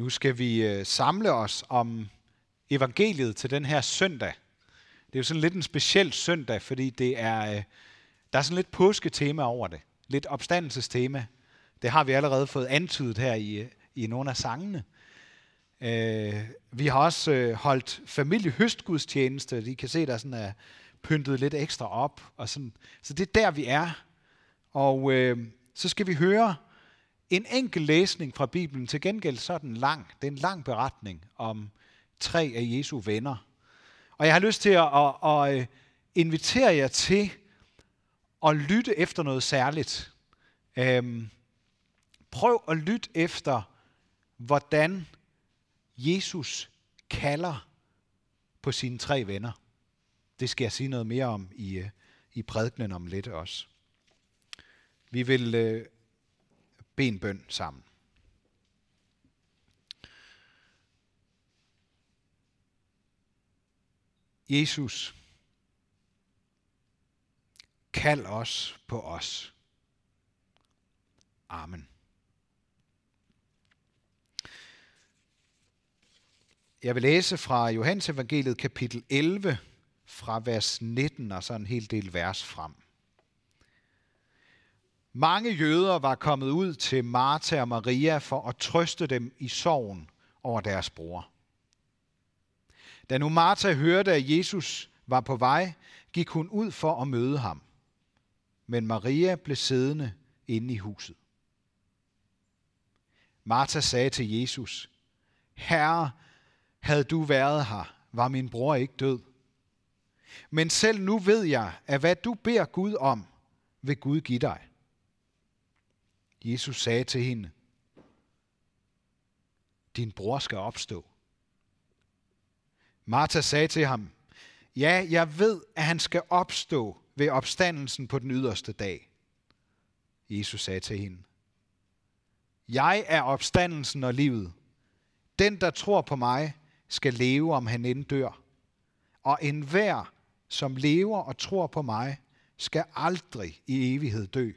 Nu skal vi øh, samle os om evangeliet til den her søndag. Det er jo sådan lidt en speciel søndag, fordi det er, øh, der er sådan lidt påsketema over det. Lidt opstandelsestema. Det har vi allerede fået antydet her i, øh, i nogle af sangene. Øh, vi har også holdt familiehøstgudstjeneste. I kan se, der sådan er pyntet lidt ekstra op. Og sådan. Så det er der, vi er. Og øh, så skal vi høre en enkel læsning fra Bibelen, til gengæld så er den lang. Det er en lang beretning om tre af Jesu venner. Og jeg har lyst til at, at, at øh, invitere jer til at lytte efter noget særligt. Øhm, prøv at lytte efter, hvordan Jesus kalder på sine tre venner. Det skal jeg sige noget mere om i, øh, i prædikenen om lidt også. Vi vil øh, bede en bøn sammen. Jesus, kald os på os. Amen. Jeg vil læse fra Johannes evangeliet kapitel 11 fra vers 19 og så en hel del vers frem. Mange jøder var kommet ud til Martha og Maria for at trøste dem i sorgen over deres bror. Da nu Martha hørte, at Jesus var på vej, gik hun ud for at møde ham. Men Maria blev siddende inde i huset. Martha sagde til Jesus, Herre, havde du været her, var min bror ikke død. Men selv nu ved jeg, at hvad du beder Gud om, vil Gud give dig. Jesus sagde til hende, din bror skal opstå. Martha sagde til ham, ja, jeg ved, at han skal opstå ved opstandelsen på den yderste dag. Jesus sagde til hende, jeg er opstandelsen og livet. Den, der tror på mig, skal leve, om han end dør. Og enhver, som lever og tror på mig, skal aldrig i evighed dø.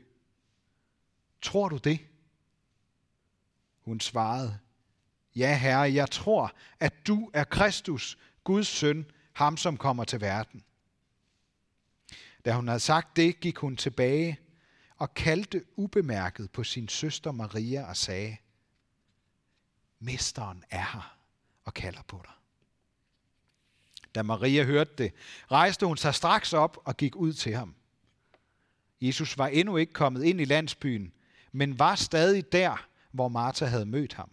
Tror du det? Hun svarede, Ja, herre, jeg tror, at du er Kristus, Guds søn, ham som kommer til verden. Da hun havde sagt det, gik hun tilbage og kaldte ubemærket på sin søster Maria og sagde, Mesteren er her og kalder på dig. Da Maria hørte det, rejste hun sig straks op og gik ud til ham. Jesus var endnu ikke kommet ind i landsbyen, men var stadig der, hvor Martha havde mødt ham.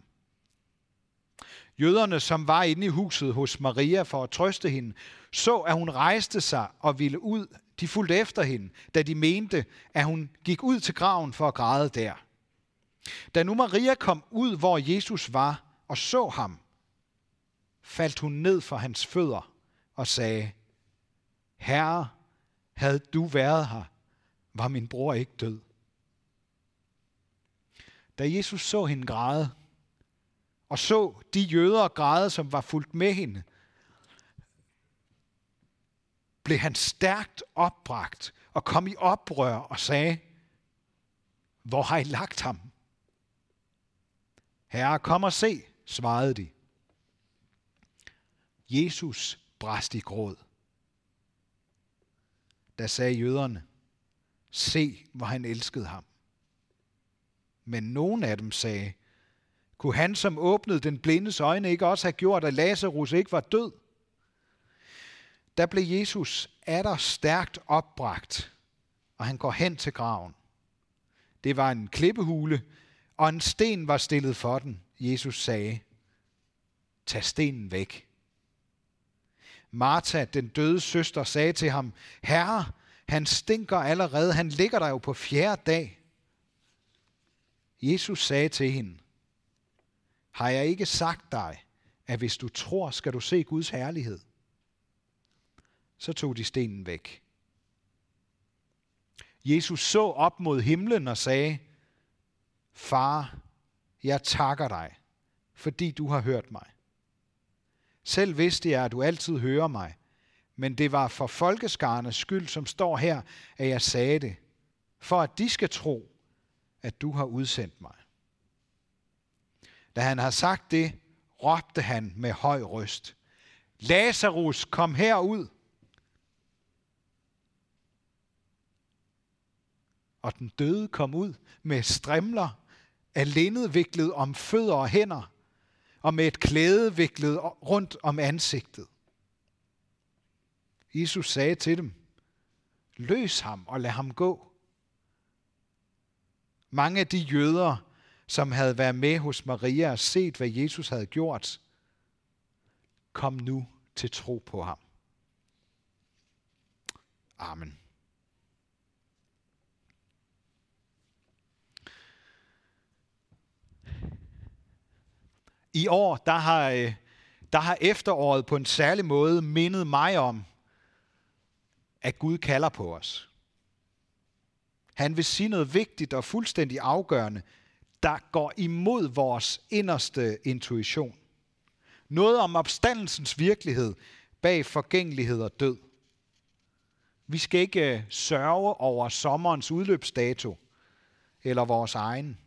Jøderne, som var inde i huset hos Maria for at trøste hende, så, at hun rejste sig og ville ud. De fulgte efter hende, da de mente, at hun gik ud til graven for at græde der. Da nu Maria kom ud, hvor Jesus var, og så ham, faldt hun ned for hans fødder og sagde, Herre, havde du været her, var min bror ikke død. Da Jesus så hende græde, og så de jøder græde, som var fulgt med hende, blev han stærkt opbragt og kom i oprør og sagde, hvor har I lagt ham? Herre, kom og se, svarede de. Jesus brast i gråd. Da sagde jøderne, se, hvor han elskede ham. Men nogen af dem sagde, kunne han, som åbnede den blindes øjne, ikke også have gjort, at Lazarus ikke var død? Der blev Jesus atter stærkt opbragt, og han går hen til graven. Det var en klippehule, og en sten var stillet for den. Jesus sagde, tag stenen væk. Martha, den døde søster, sagde til ham, Herre, han stinker allerede, han ligger der jo på fjerde dag. Jesus sagde til hende, har jeg ikke sagt dig, at hvis du tror, skal du se Guds herlighed? Så tog de stenen væk. Jesus så op mod himlen og sagde, Far, jeg takker dig, fordi du har hørt mig. Selv vidste jeg, at du altid hører mig, men det var for folkeskarnes skyld, som står her, at jeg sagde det, for at de skal tro, at du har udsendt mig. Da han har sagt det, råbte han med høj røst. Lazarus, kom herud. Og den døde kom ud med strimler af linned viklet om fødder og hænder, og med et klæde viklet rundt om ansigtet. Jesus sagde til dem, løs ham og lad ham gå. Mange af de jøder, som havde været med hos Maria og set, hvad Jesus havde gjort, kom nu til tro på ham. Amen. I år, der har, øh, der har efteråret på en særlig måde mindet mig om, at Gud kalder på os. Han vil sige noget vigtigt og fuldstændig afgørende, der går imod vores inderste intuition. Noget om opstandelsens virkelighed bag forgængelighed og død. Vi skal ikke øh, sørge over sommerens udløbsdato eller vores egen.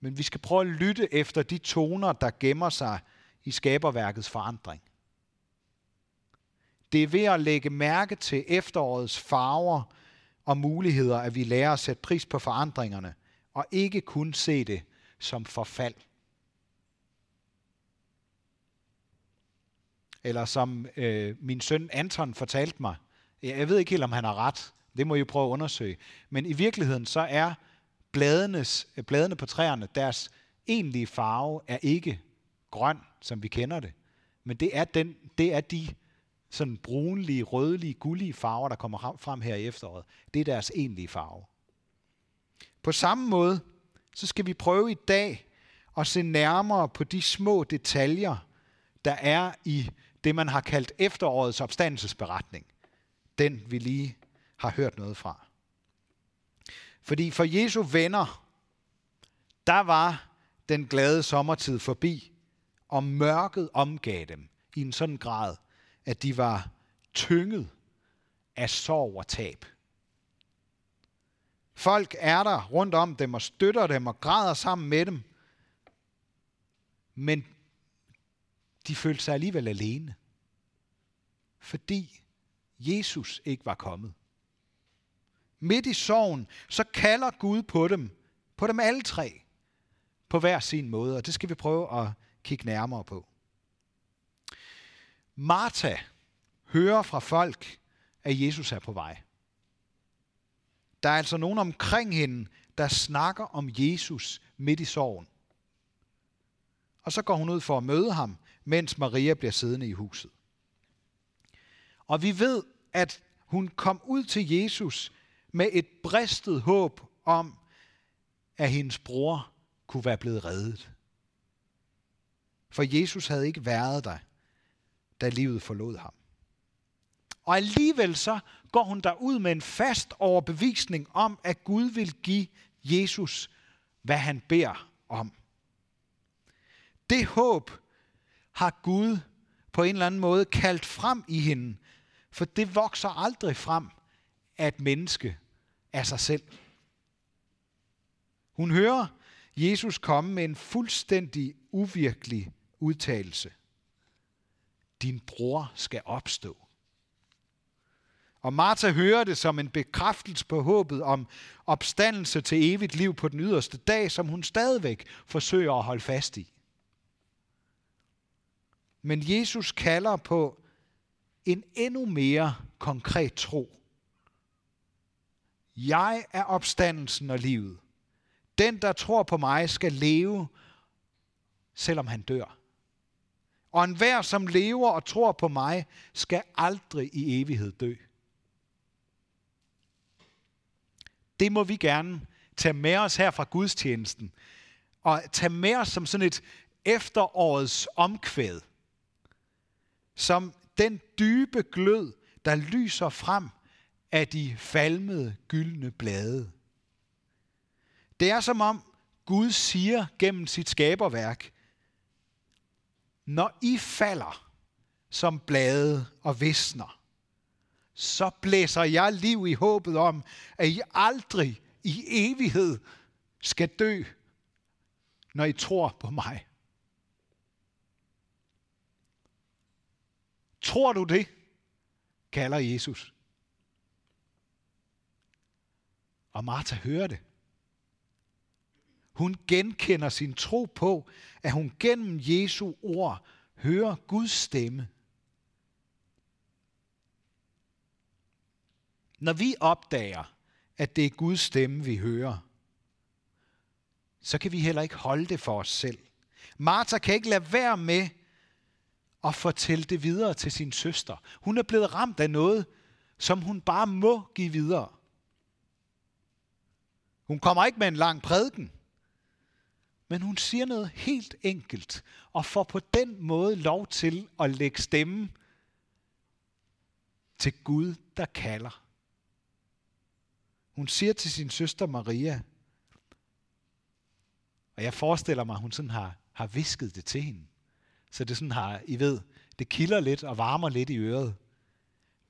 Men vi skal prøve at lytte efter de toner, der gemmer sig i skaberværkets forandring. Det er ved at lægge mærke til efterårets farver og muligheder, at vi lærer at sætte pris på forandringerne, og ikke kun se det som forfald. Eller som øh, min søn Anton fortalte mig, jeg ved ikke helt, om han har ret, det må I prøve at undersøge, men i virkeligheden så er bladenes, bladene på træerne, deres egentlige farve er ikke grøn, som vi kender det, men det er, den, det er de sådan brunlige, rødlige, gullige farver, der kommer frem her i efteråret. Det er deres egentlige farve. På samme måde, så skal vi prøve i dag at se nærmere på de små detaljer, der er i det, man har kaldt efterårets opstandelsesberetning. Den vi lige har hørt noget fra. Fordi for Jesu venner, der var den glade sommertid forbi, og mørket omgav dem i en sådan grad, at de var tynget af sorg og tab. Folk er der rundt om dem og støtter dem og græder sammen med dem. Men de følte sig alligevel alene. Fordi Jesus ikke var kommet. Midt i sorgen, så kalder Gud på dem, på dem alle tre, på hver sin måde, og det skal vi prøve at kigge nærmere på. Martha hører fra folk, at Jesus er på vej. Der er altså nogen omkring hende, der snakker om Jesus midt i sorgen. Og så går hun ud for at møde ham, mens Maria bliver siddende i huset. Og vi ved, at hun kom ud til Jesus med et bristet håb om, at hendes bror kunne være blevet reddet. For Jesus havde ikke været der, da livet forlod ham. Og alligevel så går hun der ud med en fast overbevisning om, at Gud vil give Jesus, hvad han beder om. Det håb har Gud på en eller anden måde kaldt frem i hende, for det vokser aldrig frem af et menneske af sig selv. Hun hører Jesus komme med en fuldstændig uvirkelig udtalelse. Din bror skal opstå. Og Martha hører det som en bekræftelse på håbet om opstandelse til evigt liv på den yderste dag, som hun stadigvæk forsøger at holde fast i. Men Jesus kalder på en endnu mere konkret tro. Jeg er opstandelsen og livet. Den, der tror på mig, skal leve, selvom han dør. Og enhver, som lever og tror på mig, skal aldrig i evighed dø. Det må vi gerne tage med os her fra gudstjenesten. Og tage med os som sådan et efterårets omkvæd. Som den dybe glød, der lyser frem af de falmede gyldne blade. Det er som om Gud siger gennem sit skaberværk, når I falder som blade og visner, så blæser jeg liv i håbet om, at I aldrig i evighed skal dø. når I tror på mig. Tror du det? kalder Jesus. Og Martha hører det. Hun genkender sin tro på, at hun gennem Jesu ord hører Guds stemme. Når vi opdager, at det er Guds stemme, vi hører, så kan vi heller ikke holde det for os selv. Martha kan ikke lade være med at fortælle det videre til sin søster. Hun er blevet ramt af noget, som hun bare må give videre. Hun kommer ikke med en lang prædiken, men hun siger noget helt enkelt, og får på den måde lov til at lægge stemme til Gud, der kalder. Hun siger til sin søster Maria, og jeg forestiller mig, at hun sådan har, har visket det til hende. Så det sådan har, I ved, det kilder lidt og varmer lidt i øret.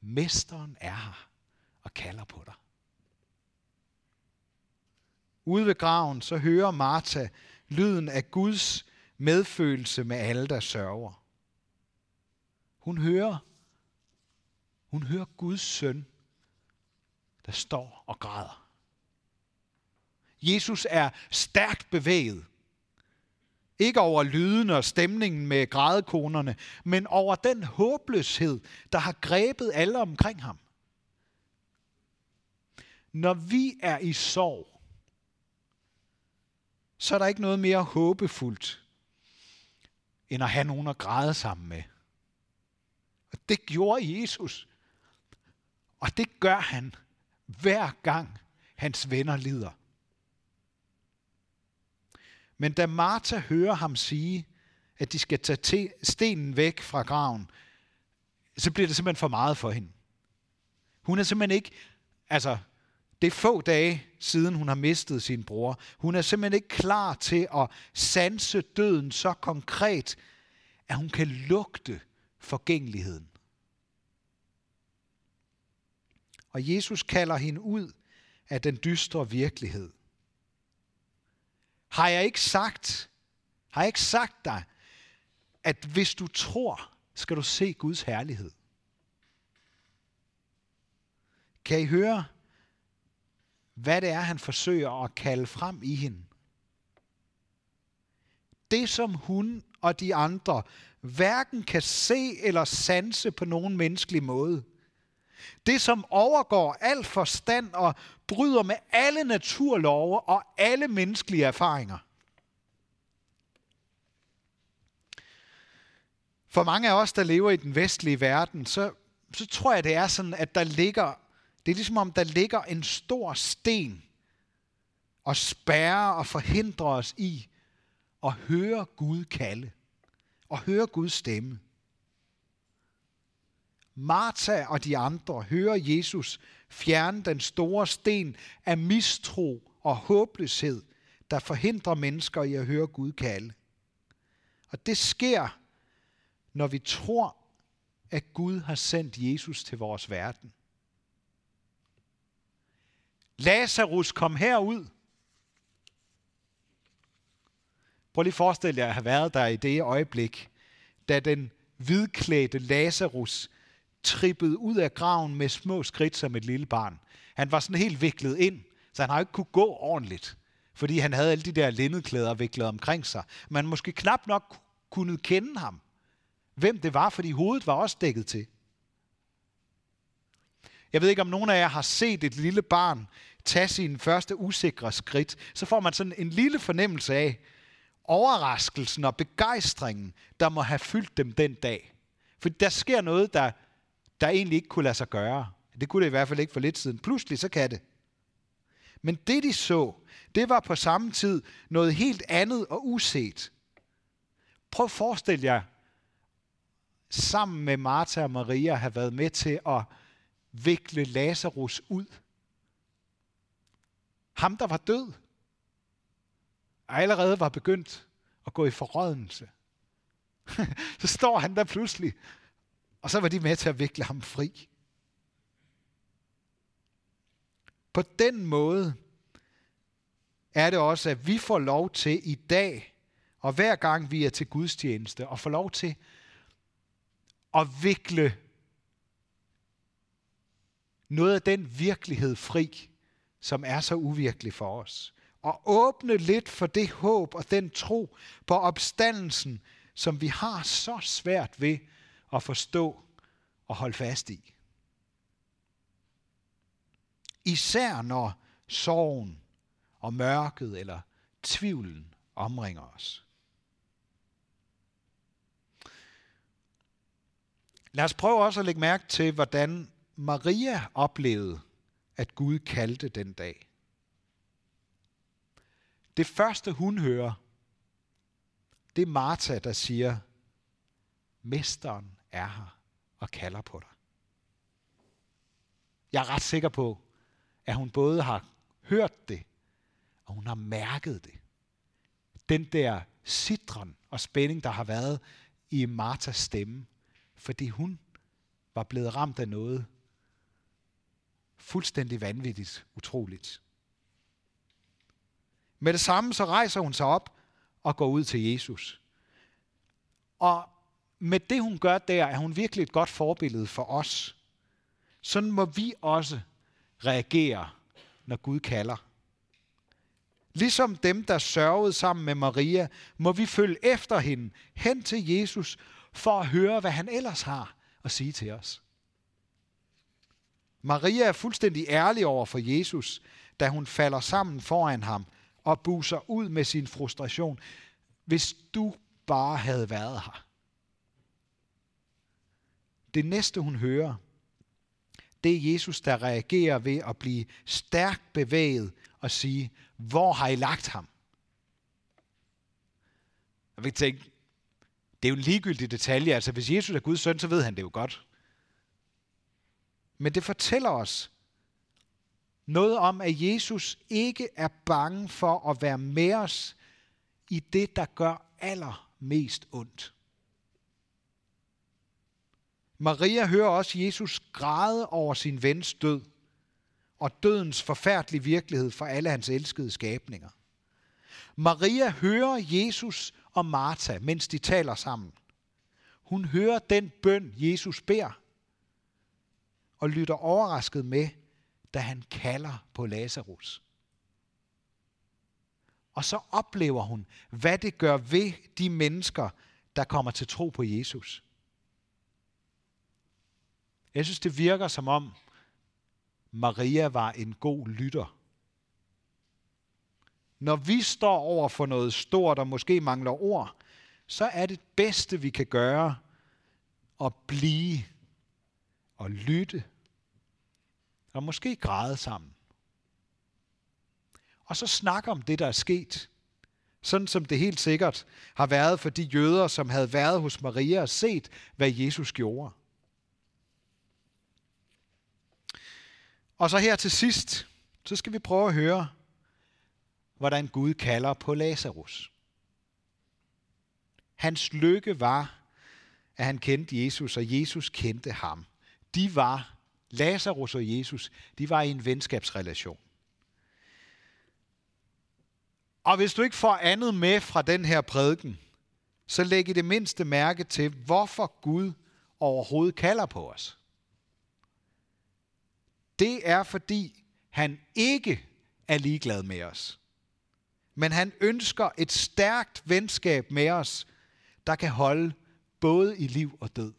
Mesteren er her og kalder på dig. Ude ved graven, så hører Martha lyden af Guds medfølelse med alle, der sørger. Hun hører, hun hører Guds søn, der står og græder. Jesus er stærkt bevæget. Ikke over lyden og stemningen med grædekonerne, men over den håbløshed, der har grebet alle omkring ham. Når vi er i sorg, så er der ikke noget mere håbefuldt, end at have nogen at græde sammen med. Og det gjorde Jesus. Og det gør han hver gang hans venner lider. Men da Martha hører ham sige, at de skal tage stenen væk fra graven, så bliver det simpelthen for meget for hende. Hun er simpelthen ikke, altså, det er få dage siden hun har mistet sin bror. Hun er simpelthen ikke klar til at sanse døden så konkret, at hun kan lugte forgængeligheden. Og Jesus kalder hende ud af den dystre virkelighed. Har jeg ikke sagt, har jeg ikke sagt dig, at hvis du tror, skal du se Guds herlighed? Kan I høre, hvad det er, han forsøger at kalde frem i hende? Det, som hun og de andre hverken kan se eller sanse på nogen menneskelig måde. Det, som overgår al forstand og bryder med alle naturlove og alle menneskelige erfaringer. For mange af os, der lever i den vestlige verden, så, så tror jeg, det er sådan, at der ligger, det er ligesom om, der ligger en stor sten og spærrer og forhindrer os i at høre Gud kalde og høre Guds stemme. Martha og de andre hører Jesus fjerne den store sten af mistro og håbløshed, der forhindrer mennesker i at høre Gud kalde. Og det sker, når vi tror, at Gud har sendt Jesus til vores verden. Lazarus kom herud. Prøv lige at forestille jer at have været der i det øjeblik, da den hvidklædte Lazarus trippede ud af graven med små skridt som et lille barn. Han var sådan helt viklet ind, så han har ikke kunne gå ordentligt, fordi han havde alle de der lindeklæder viklet omkring sig. Man måske knap nok kunne kende ham, hvem det var, fordi hovedet var også dækket til. Jeg ved ikke, om nogen af jer har set et lille barn tage sin første usikre skridt. Så får man sådan en lille fornemmelse af overraskelsen og begejstringen, der må have fyldt dem den dag. For der sker noget, der der egentlig ikke kunne lade sig gøre. Det kunne det i hvert fald ikke for lidt siden. Pludselig så kan det. Men det de så, det var på samme tid noget helt andet og uset. Prøv at forestille jer, sammen med Martha og Maria have været med til at vikle Lazarus ud. Ham, der var død, og allerede var begyndt at gå i forrådnelse. så står han der pludselig og så var de med til at vikle ham fri. På den måde er det også, at vi får lov til i dag og hver gang vi er til gudstjeneste, og får lov til at vikle noget af den virkelighed fri, som er så uvirkelig for os. Og åbne lidt for det håb og den tro på opstandelsen, som vi har så svært ved at forstå og holde fast i. Især når sorgen og mørket eller tvivlen omringer os. Lad os prøve også at lægge mærke til, hvordan Maria oplevede, at Gud kaldte den dag. Det første hun hører, det er Martha, der siger, Mesteren er her og kalder på dig. Jeg er ret sikker på, at hun både har hørt det, og hun har mærket det. Den der sidren og spænding, der har været i Martas stemme, fordi hun var blevet ramt af noget fuldstændig vanvittigt, utroligt. Med det samme så rejser hun sig op og går ud til Jesus. Og med det hun gør der, er hun virkelig et godt forbillede for os. Sådan må vi også reagere, når Gud kalder. Ligesom dem, der sørgede sammen med Maria, må vi følge efter hende hen til Jesus for at høre, hvad han ellers har at sige til os. Maria er fuldstændig ærlig over for Jesus, da hun falder sammen foran ham og buser ud med sin frustration. Hvis du bare havde været her. Det næste hun hører, det er Jesus, der reagerer ved at blive stærkt bevæget og sige, hvor har I lagt ham? Og vi tænker, det er jo en ligegyldig detalje. Altså, hvis Jesus er Guds søn, så ved han det jo godt. Men det fortæller os noget om, at Jesus ikke er bange for at være med os i det, der gør allermest ondt. Maria hører også Jesus græde over sin vens død og dødens forfærdelige virkelighed for alle hans elskede skabninger. Maria hører Jesus og Martha, mens de taler sammen. Hun hører den bøn, Jesus beder, og lytter overrasket med, da han kalder på Lazarus. Og så oplever hun, hvad det gør ved de mennesker, der kommer til tro på Jesus. Jeg synes, det virker som om Maria var en god lytter. Når vi står over for noget stort og måske mangler ord, så er det bedste, vi kan gøre, at blive og lytte og måske græde sammen. Og så snakke om det, der er sket. Sådan som det helt sikkert har været for de jøder, som havde været hos Maria og set, hvad Jesus gjorde. Og så her til sidst, så skal vi prøve at høre, hvordan Gud kalder på Lazarus. Hans lykke var, at han kendte Jesus, og Jesus kendte ham. De var, Lazarus og Jesus, de var i en venskabsrelation. Og hvis du ikke får andet med fra den her prædiken, så læg i det mindste mærke til, hvorfor Gud overhovedet kalder på os det er fordi han ikke er ligeglad med os. Men han ønsker et stærkt venskab med os, der kan holde både i liv og død.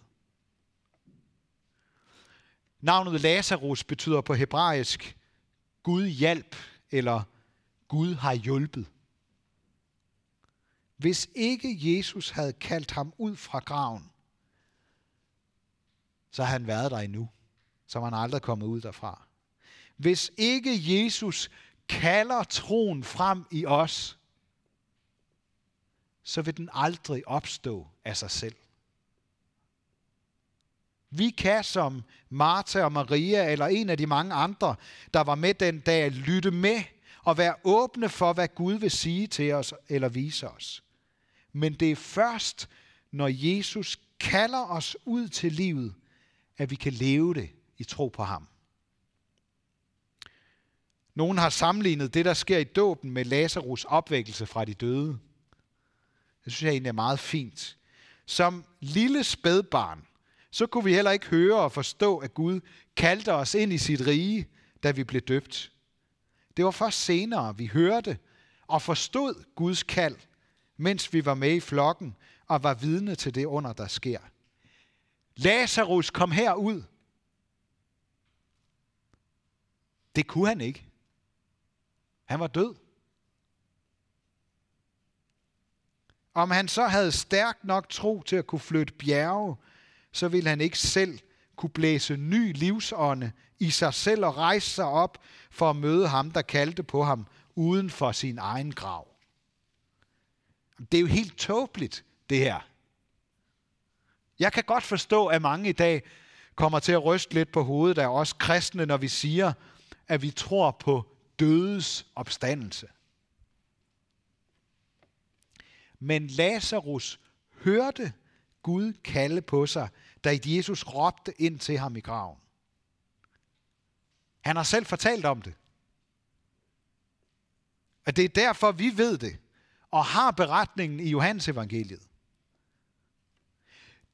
Navnet Lazarus betyder på hebraisk Gud hjælp eller Gud har hjulpet. Hvis ikke Jesus havde kaldt ham ud fra graven, så havde han været der endnu så var han aldrig kommet ud derfra. Hvis ikke Jesus kalder troen frem i os, så vil den aldrig opstå af sig selv. Vi kan som Martha og Maria eller en af de mange andre, der var med den dag, lytte med og være åbne for, hvad Gud vil sige til os eller vise os. Men det er først, når Jesus kalder os ud til livet, at vi kan leve det i tro på ham. Nogen har sammenlignet det, der sker i dåben med Lazarus opvækkelse fra de døde. Det synes jeg egentlig er meget fint. Som lille spædbarn, så kunne vi heller ikke høre og forstå, at Gud kaldte os ind i sit rige, da vi blev døbt. Det var først senere, vi hørte og forstod Guds kald, mens vi var med i flokken og var vidne til det under, der sker. Lazarus kom herud. Det kunne han ikke. Han var død. Om han så havde stærk nok tro til at kunne flytte bjerge, så vil han ikke selv kunne blæse ny livsånde i sig selv og rejse sig op for at møde ham, der kaldte på ham uden for sin egen grav. Det er jo helt tåbeligt, det her. Jeg kan godt forstå, at mange i dag kommer til at ryste lidt på hovedet af os kristne, når vi siger, at vi tror på dødes opstandelse. Men Lazarus hørte Gud kalde på sig, da Jesus råbte ind til ham i graven. Han har selv fortalt om det. Og det er derfor, vi ved det, og har beretningen i Johannes evangeliet.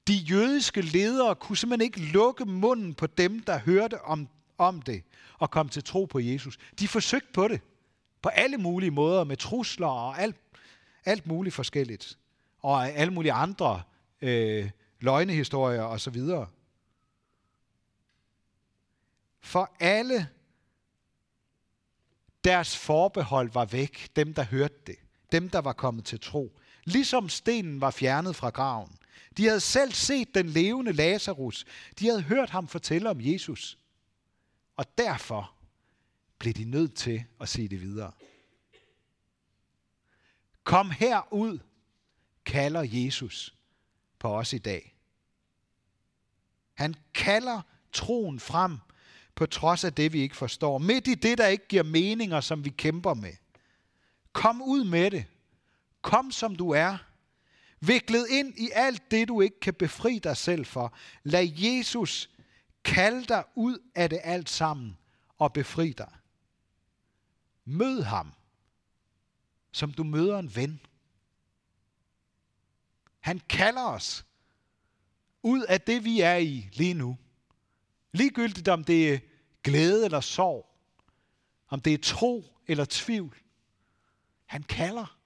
De jødiske ledere kunne simpelthen ikke lukke munden på dem, der hørte om, om det og kom til tro på Jesus. De forsøgte på det. På alle mulige måder, med trusler og alt, alt muligt forskelligt. Og alle mulige andre øh, løgnehistorier osv. For alle deres forbehold var væk, dem der hørte det, dem der var kommet til tro. Ligesom stenen var fjernet fra graven. De havde selv set den levende Lazarus. De havde hørt ham fortælle om Jesus. Og derfor blev de nødt til at sige det videre. Kom herud, kalder Jesus på os i dag. Han kalder troen frem på trods af det, vi ikke forstår. Midt i det, der ikke giver meninger, som vi kæmper med. Kom ud med det. Kom som du er. Viklet ind i alt det, du ikke kan befri dig selv for. Lad Jesus kalde dig ud af det alt sammen og befri dig. Mød ham, som du møder en ven. Han kalder os ud af det, vi er i lige nu. Ligegyldigt om det er glæde eller sorg, om det er tro eller tvivl. Han kalder.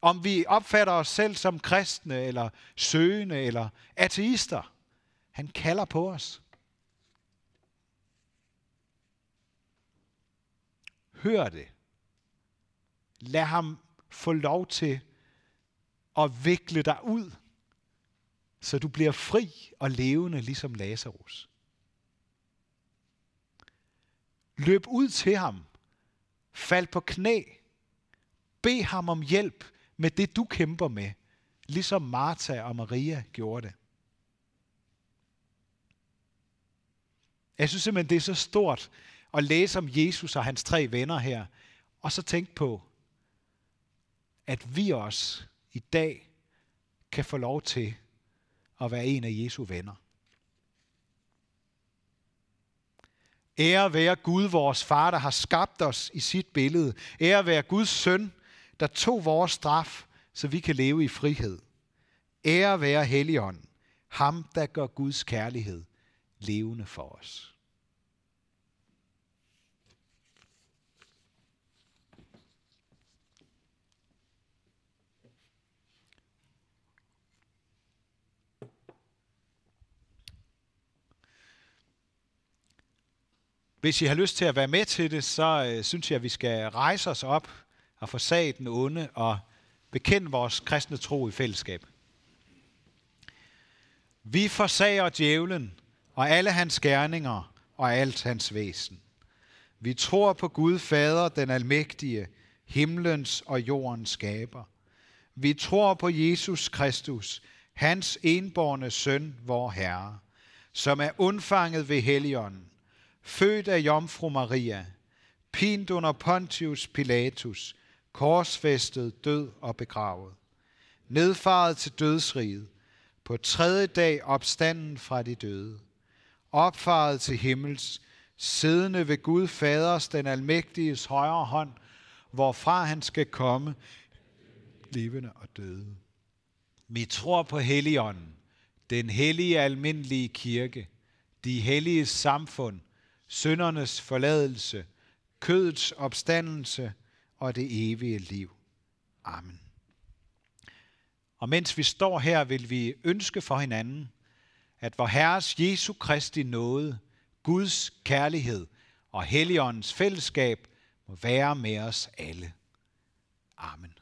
Om vi opfatter os selv som kristne, eller søgende, eller ateister. Han kalder på os. Hør det. Lad ham få lov til og vikle dig ud, så du bliver fri og levende ligesom Lazarus. Løb ud til ham. Fald på knæ. Bed ham om hjælp med det, du kæmper med, ligesom Martha og Maria gjorde det. Jeg synes simpelthen, det er så stort at læse om Jesus og hans tre venner her, og så tænke på, at vi også i dag kan få lov til at være en af Jesu venner. Ære være Gud, vores far, der har skabt os i sit billede. Ære være Guds søn, der tog vores straf, så vi kan leve i frihed. Ære være Helligånden, ham der gør Guds kærlighed levende for os. Hvis I har lyst til at være med til det, så øh, synes jeg, at vi skal rejse os op og forsage den onde og bekende vores kristne tro i fællesskab. Vi forsager djævlen og alle hans gerninger og alt hans væsen. Vi tror på Gud Fader, den almægtige, himlens og jordens skaber. Vi tror på Jesus Kristus, hans enborne søn, vor Herre, som er undfanget ved Helligånden, født af Jomfru Maria, pint under Pontius Pilatus, korsfæstet, død og begravet, nedfaret til dødsriget, på tredje dag opstanden fra de døde, opfaret til himmels, siddende ved Gud Faders, den almægtiges højre hånd, hvorfra han skal komme levende og døde. Vi tror på Helligånden, den hellige almindelige kirke, de hellige samfund, syndernes forladelse, kødets opstandelse og det evige liv. Amen. Og mens vi står her, vil vi ønske for hinanden, at vor Herres Jesu Kristi nåde, Guds kærlighed og Helligåndens fællesskab må være med os alle. Amen.